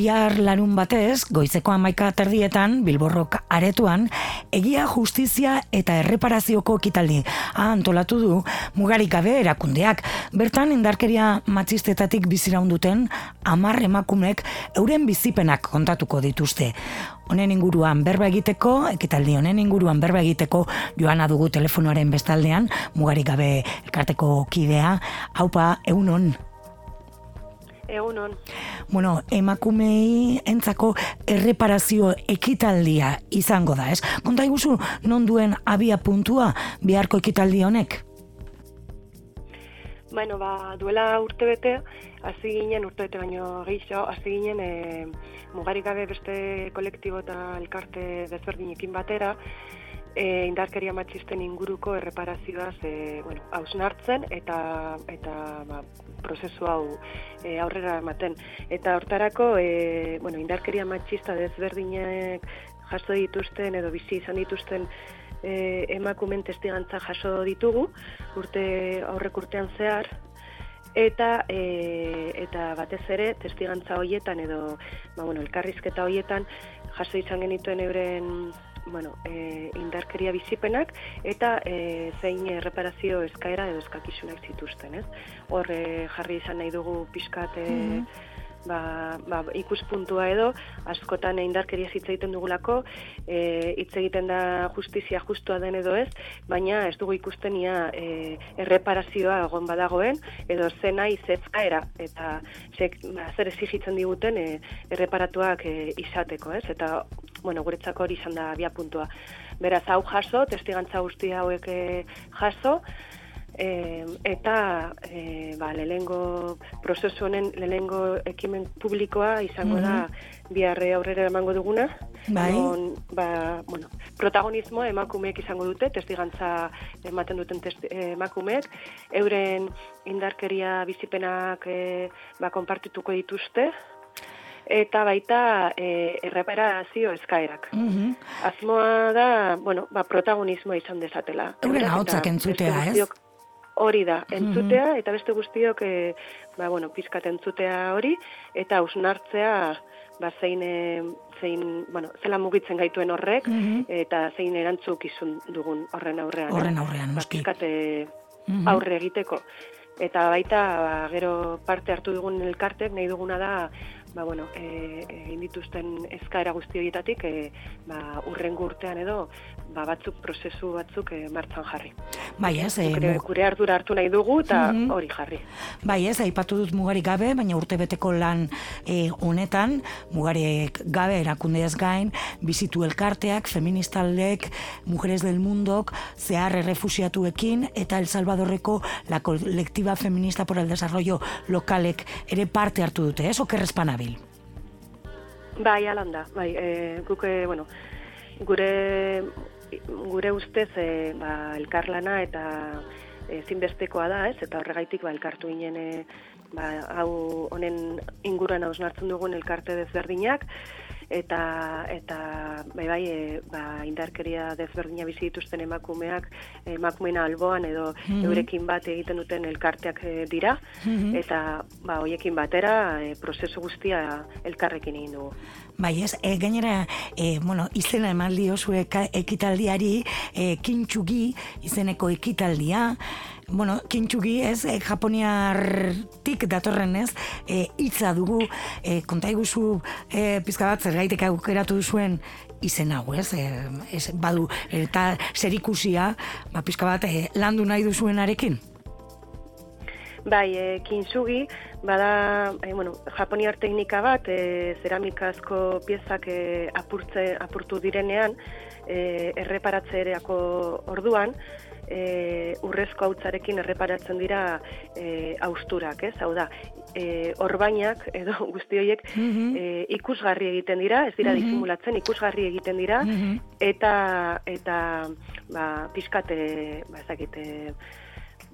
Bihar larun batez, goizeko amaika terdietan, Bilborrok aretuan, egia justizia eta erreparazioko ekitaldi antolatu du mugarik gabe erakundeak. Bertan indarkeria matxistetatik biziraunduten amar emakumek euren bizipenak kontatuko dituzte. Honen inguruan berba egiteko, ekitaldi honen inguruan berba egiteko joana dugu telefonoaren bestaldean, mugarik gabe elkarteko kidea, haupa, egunon. Egunon. Bueno, emakumei entzako erreparazio ekitaldia izango da, ez? Konta iguzu, non duen abia puntua biharko ekitaldi honek? Bueno, ba, duela urte bete, hasi ginen urte bete baino gehiago, hasi ginen e, mugarik gabe beste kolektibo eta elkarte desberdinekin batera, e, indarkeria matxisten inguruko erreparazioaz e, bueno, hausnartzen eta eta ba, prozesu hau e, aurrera ematen. Eta hortarako e, bueno, indarkeria matxista desberdinek jaso dituzten edo bizi izan dituzten e, emakumen testigantza jaso ditugu urte aurrek urtean zehar eta e, eta batez ere testigantza hoietan edo ba, bueno, elkarrizketa hoietan jaso izan genituen euren bueno, e, indarkeria bizipenak eta e, zein erreparazio eskaera edo eskakizunak zituzten, ez? Hor e, jarri izan nahi dugu pixkat e, mm ba, ba, ikuspuntua edo askotan indarkeria hitz egiten dugulako e, hitz egiten da justizia justua den edo ez baina ez dugu ikusten ia e, erreparazioa egon badagoen edo zena izezkaera eta zek, ba, zer exigitzen diguten e, erreparatuak e, izateko ez eta bueno, guretzako hori izan da bia puntua. Beraz, hau jaso, testigantza guzti hauek eh, jaso, e, eta e, ba, lehengo prozesu honen lehengo ekimen publikoa izango da mhm. biharre aurrera emango duguna. Bai. On, ba, bueno, protagonismo emakumeek izango dute, testigantza ematen duten testi, emakumeek, euren indarkeria bizipenak e, ba, konpartituko dituzte, eta baita e, erreparazio eskaerak. Mm Azmoa da, bueno, ba, protagonismoa izan dezatela. Euren hautzak entzutea, ez? Hori da, entzutea, eta beste guztiok, e, ba, bueno, pizkat entzutea hori, eta ausnartzea, ba, zein, e, zein, bueno, zela mugitzen gaituen horrek, eta zein erantzuk izun dugun horren aurrean. Horren aurrean, ba, Pizkat aurre egiteko. Eta baita, ba, gero parte hartu dugun elkartek, nahi duguna da, ba, bueno, e, e, indituzten eskaera guzti horietatik, e, ba, urren urtean edo, ba, batzuk prozesu batzuk e, martzan jarri. Bai ez, e, gure, gure ardura hartu nahi dugu eta mhm. hori jarri. Bai ez, aipatu dut mugarik gabe, baina urte beteko lan e, honetan, mugarik gabe erakunde ez gain, bizitu elkarteak, feministaldek, mujeres del mundok, zehar errefusiatuekin, eta El Salvadorreko la kolektiba feminista por el desarrollo lokalek ere parte hartu dute, ez, okerrezpana Bai, alanda, bai, e, guke, bueno, gure, gure ustez, e, ba, elkarlana eta ezinbestekoa da, ez, eta horregaitik, ba, elkartu ginen, ba, hau honen inguruan hausnartzen dugun elkarte desberdinak, eta eta bai bai e, ba, indarkeria desberdina bizi dituzten emakumeak emakumena alboan edo mm eurekin bat egiten duten elkarteak e, dira mhm. eta ba hoiekin batera e, prozesu guztia elkarrekin egin dugu. Bai, ez, e, gainera, e, bueno, izena eman diozu ekitaldiari, e, kintxugi izeneko ekitaldia, bueno, kintxugi ez, e, japoniartik datorren ez, e, itza dugu, e, konta iguzu e, pizka bat, zer gaitek aukeratu duzuen izen hau, ez, e, ez badu, eta zer ikusia, ba, pizka bat, e, landu nahi duzuenarekin? Bai, e, kintxugi, bada, e, bueno, japoniar teknika bat, e, zeramikazko piezak e, apurtze, apurtu direnean, e, erreparatzereako orduan, e, urrezko hautzarekin erreparatzen dira e, austurak, ez? Hau da, e, orbainak edo guzti horiek mm ikusgarri egiten dira, ez dira mm disimulatzen, ikusgarri egiten dira, mhm. eta, eta ba, pixkate, ba, ezakite,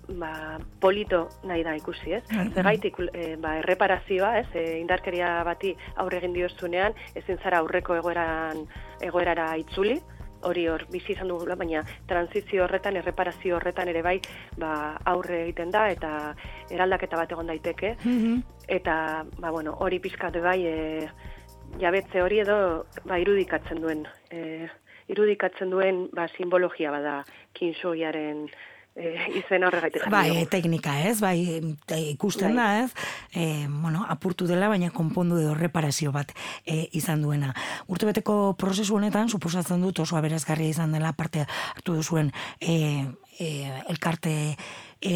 ba, polito nahi da ikusi, ez? Mm Zergaitik, e, ba, erreparazioa, ez? E, indarkeria bati aurre egin diozunean, ezin zara aurreko egoeran, egoerara itzuli, hori hor bizi izan dugu, baina transizio horretan, erreparazio horretan ere bai, ba, aurre egiten da, eta eraldaketa bat egon daiteke, Mhm. eta, ba, bueno, hori pizkatu bai, e, jabetze hori edo, ba, irudikatzen duen, e, irudikatzen duen, ba, simbologia bada, kinsoiaren e, izen horregaitik jarri Bai, teknika, ez? Bai, e, ikusten Bai. da, ez? E, bueno, apurtu dela, baina konpondu edo reparazio bat e, izan duena. Urtebeteko prozesu honetan, suposatzen dut oso aberazgarria izan dela parte hartu duzuen e, e, elkarte e,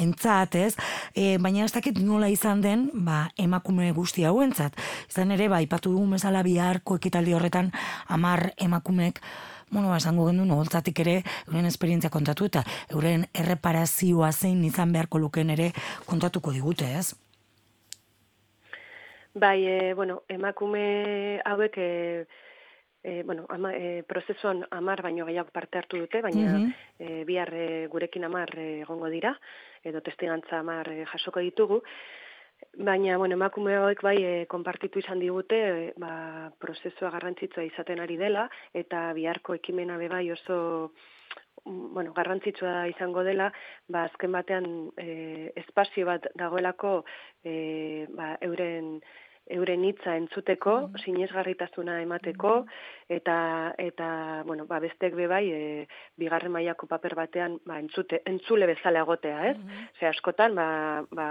entzat, ez? E, baina ez dakit nola izan den, ba, emakume guzti hauentzat. Izan ere, ba, ipatu dugun bezala biharko ekitaldi horretan, amar emakumek bueno, ba, esango gendu noholtzatik ere euren esperientzia kontatu eta euren erreparazioa zein izan beharko luken ere kontatuko digute, ez? Bai, e, bueno, emakume hauek e, e, bueno, ama, e, prozesuan amar baino gehiago parte hartu dute, baina Mhm. e, bihar e, gurekin amar egongo dira, edo testigantza amar e, jasoko ditugu. Baina, bueno, emakume hauek bai e, konpartitu izan digute, e, ba, prozesua garrantzitsua izaten ari dela, eta biharko ekimena be bai oso mm, bueno, garrantzitsua izango dela, ba, azken batean e, espazio bat dagoelako e, ba, euren euren hitza entzuteko, sinesgarritasuna emateko eta eta bueno, ba bestek be bai e, bigarren mailako paper batean ba entzute entzule bezala egotea, ez? Ze askotan ba, ba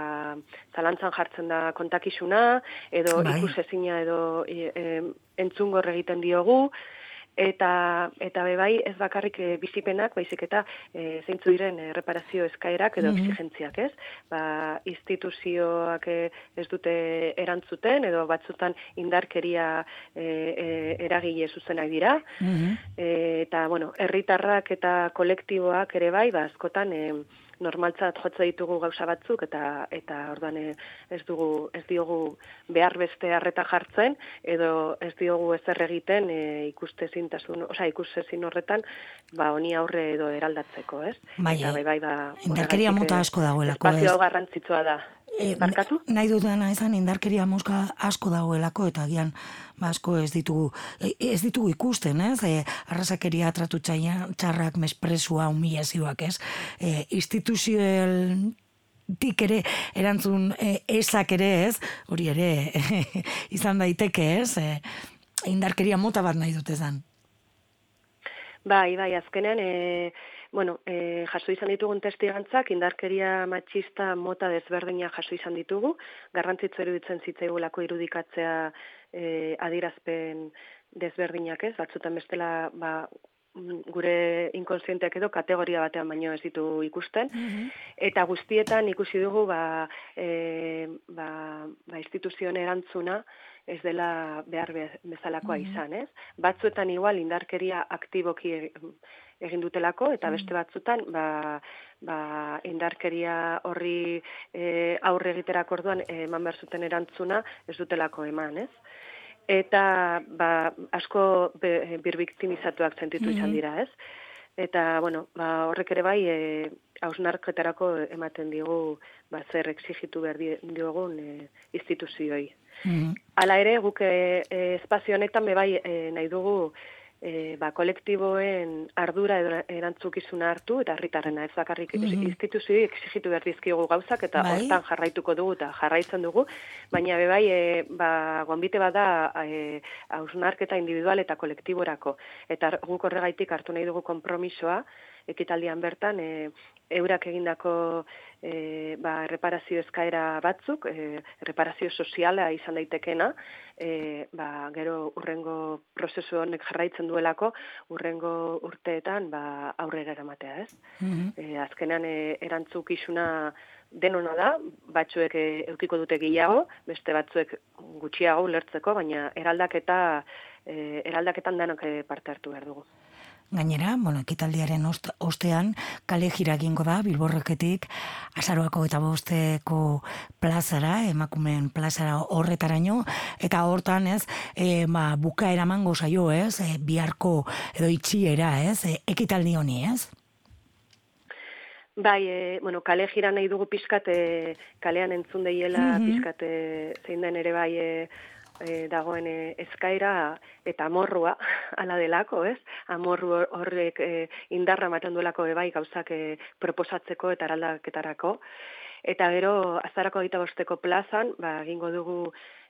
zalantzan jartzen da kontakizuna edo Bai. ikusezina edo e, e, entzungor egiten diogu eta eta be bai ez bakarrik e, bizipenak, baizik eta e, zeintzu diren e, reparazio eskaerak edo Mhm. exigentziak, ez? Ba, instituzioak e, ez dute erantzuten edo batzutan indarkeria e, e, eragile zuzenak dira. Mhm. E, eta, bueno, herritarrak eta kolektiboak ere bai, ba, askotan e, normaltzat jotze ditugu gauza batzuk eta eta orduan e, ez dugu ez diogu behar beste harreta jartzen edo ez diogu ezer egiten e, ikustezintasun, osea ikusezin horretan ba honi aurre edo eraldatzeko, ez? Bai, eta eh, bai bai ba indarkeria mota asko dagoelako, Espazio ez? garrantzitsua da. E, Barkatu? Nahi dudana izan indarkeria mosca asko dagoelako eta agian ba, asko ez ditugu e, ez ditugu ikusten, ez? E, arrasakeria tratu txarrak, mespresua, humilazioak, ez? E, instituzioel tik ere erantzun e, esak ere, ez? Hori ere izan daiteke, ez? E, indarkeria mota bat nahi dute zan. Bai, bai, azkenean, e, bueno, e, jaso izan ditugun testigantzak, indarkeria matxista mota desberdina jaso izan ditugu, garrantzitzu iruditzen zitzaigulako irudikatzea e, adirazpen desberdinak ez, batzutan bestela, ba, gure inkonsienteak edo kategoria batean baino ez ditu ikusten, eta guztietan ikusi dugu ba, e, ba, ba instituzioen erantzuna ez dela behar be- bezalakoa izan, ez? Batzuetan igual indarkeria aktiboki e- egin dutelako eta beste batzutan ba, ba, indarkeria horri e, aurre egiterako orduan eman behar zuten erantzuna ez dutelako eman, ez? Eta ba, asko be, birbiktimizatuak sentitu izan dira, ez? Eta, bueno, ba, horrek ere bai, e, hausnarketarako ematen digu ba, zer exigitu behar di- diogun e, instituzioi. Mhm. Hala ere, guk e, e, espazio honetan be bai e, nahi dugu e, ba, kolektiboen ardura erantzukizuna hartu eta herritarrena ez bakarrik Mhm. instituzioi exigitu behar dizkigu gauzak eta Bai. hortan jarraituko dugu eta jarraitzen dugu, baina be bai e, ba, gonbite bada e, hausnarketa individual eta kolektiborako eta guk horregaitik hartu nahi dugu konpromisoa ekitaldian bertan e, eurak egindako e, ba, reparazio eskaera batzuk, e, reparazio soziala izan daitekena, e, ba, gero urrengo prozesu honek jarraitzen duelako, urrengo urteetan ba, aurrera eramatea, ez? Mhm. E, azkenean e, erantzukizuna denona da, batzuek e, eukiko dute gehiago, beste batzuek gutxiago ulertzeko, baina eraldaketa e, eraldaketan danok e, parte hartu behar dugu. Gainera, bueno, ekitaldiaren ost, ostean, kale jira egingo da, bilborreketik, azaroako eta bosteko plazara, emakumeen plazara horretaraino, eta hortan, ez, e, ba, buka eramango zaio, ez, e, biharko edo itxiera, ez, e, ekitaldi honi, ez? Bai, e, bueno, kale jira nahi dugu pixkat, e, kalean entzun deiela Mhm. pixkat e, zein den ere bai e, e, dagoen e, eskaira eta amorrua ala delako, ez? Amorru horrek e, indarra ematen duelako ebai gauzak e, proposatzeko eta araldaketarako. Eta gero, azarako gita bosteko plazan, ba, egingo dugu,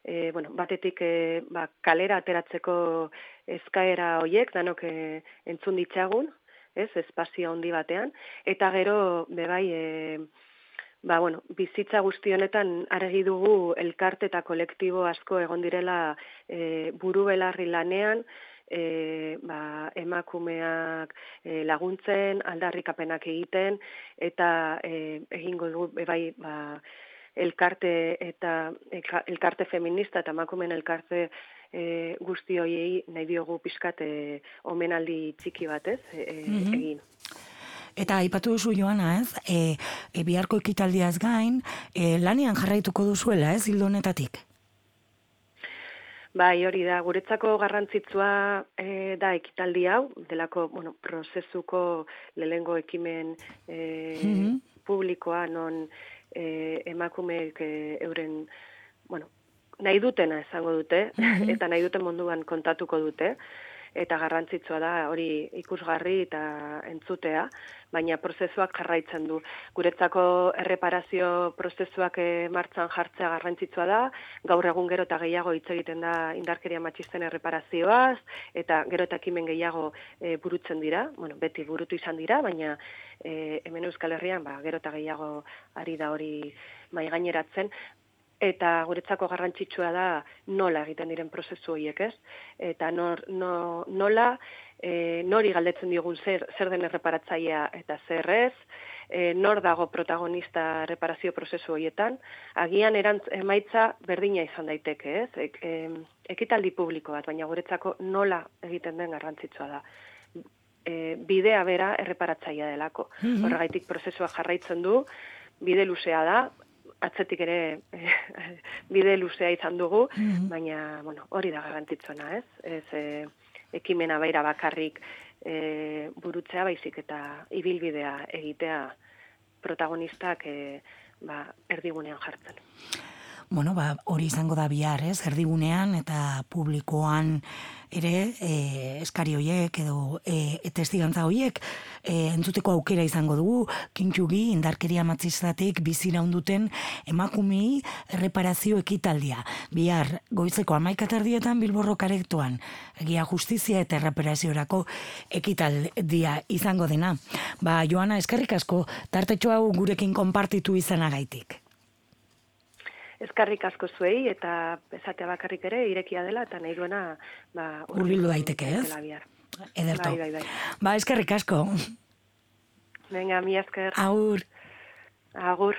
e, bueno, batetik e, ba, kalera ateratzeko eskaera hoiek, danok e, entzun ditzagun, ez, espazio handi batean, eta gero, bebai, e, ba, bueno, bizitza guzti honetan argi dugu elkarte eta kolektibo asko egon direla e, buru belarri lanean, e, ba, emakumeak e, laguntzen, aldarrikapenak egiten, eta e, egingo dugu, bai, ba, elkarte eta elkarte feminista eta emakumeen elkarte e, guzti hoiei nahi diogu pizkat e, omenaldi txiki batez e, mm egin. Eta aipatu duzu joana, ez? E, e biharko ekitaldiaz gain, e, lanian jarraituko duzuela, ez, hildo honetatik? Bai, hori da, guretzako garrantzitsua e, da ekitaldi hau, delako, bueno, prozesuko lehengo ekimen e, mm publikoa, non e, emakumeek e, euren, bueno, nahi dutena esango dute, eta nahi duten munduan kontatuko dute eta garrantzitsua da hori ikusgarri eta entzutea, baina prozesuak jarraitzen du. Guretzako erreparazio prozesuak eh, martzan jartzea garrantzitsua da, gaur egun gero eta gehiago hitz egiten da indarkeria matxisten erreparazioaz, eta gero eta kimen gehiago e, burutzen dira, bueno, beti burutu izan dira, baina e, hemen Euskal Herrian ba, gero eta gehiago ari da hori mai gaineratzen, eta guretzako garrantzitsua da nola egiten diren prozesu horiek, ez? Eta nor, no, nola, e, nori galdetzen digun zer, zer den erreparatzaia eta zer ez, e, nor dago protagonista reparazio prozesu horietan, agian erantz, emaitza berdina izan daiteke, ez? Ek, e, ekitaldi publiko bat, baina guretzako nola egiten den garrantzitsua da. E, bidea bera erreparatzaia delako. Mm Horregaitik prozesua jarraitzen du, bide luzea da, atzetik ere eh, bide luzea izan dugu, mhm. baina bueno, hori da garrantzitsona, ez? Ez e, ekimena baira bakarrik e, burutzea baizik eta ibilbidea egitea protagonistak e, ba, erdigunean jartzen bueno, ba, hori izango da bihar, ez, erdigunean eta publikoan ere e, eskari hoiek edo e, testigantza hoiek e, entzuteko aukera izango dugu, kintxugi indarkeria matzistatik bizira unduten emakumi erreparazio ekitaldia. Bihar, goizeko amaikatardietan bilborro karektuan, egia justizia eta erreparaziorako ekitaldia izango dena. Ba, Joana, eskerrik asko, tartetxo hau gurekin konpartitu izanagaitik eskarrik asko zuei eta esatea bakarrik ere irekia dela eta nahi duena ba, urbildu daiteke ez? Ederto. Bai, bai, bai. Ba, eskerrik asko. Venga, mi esker. Agur. Agur.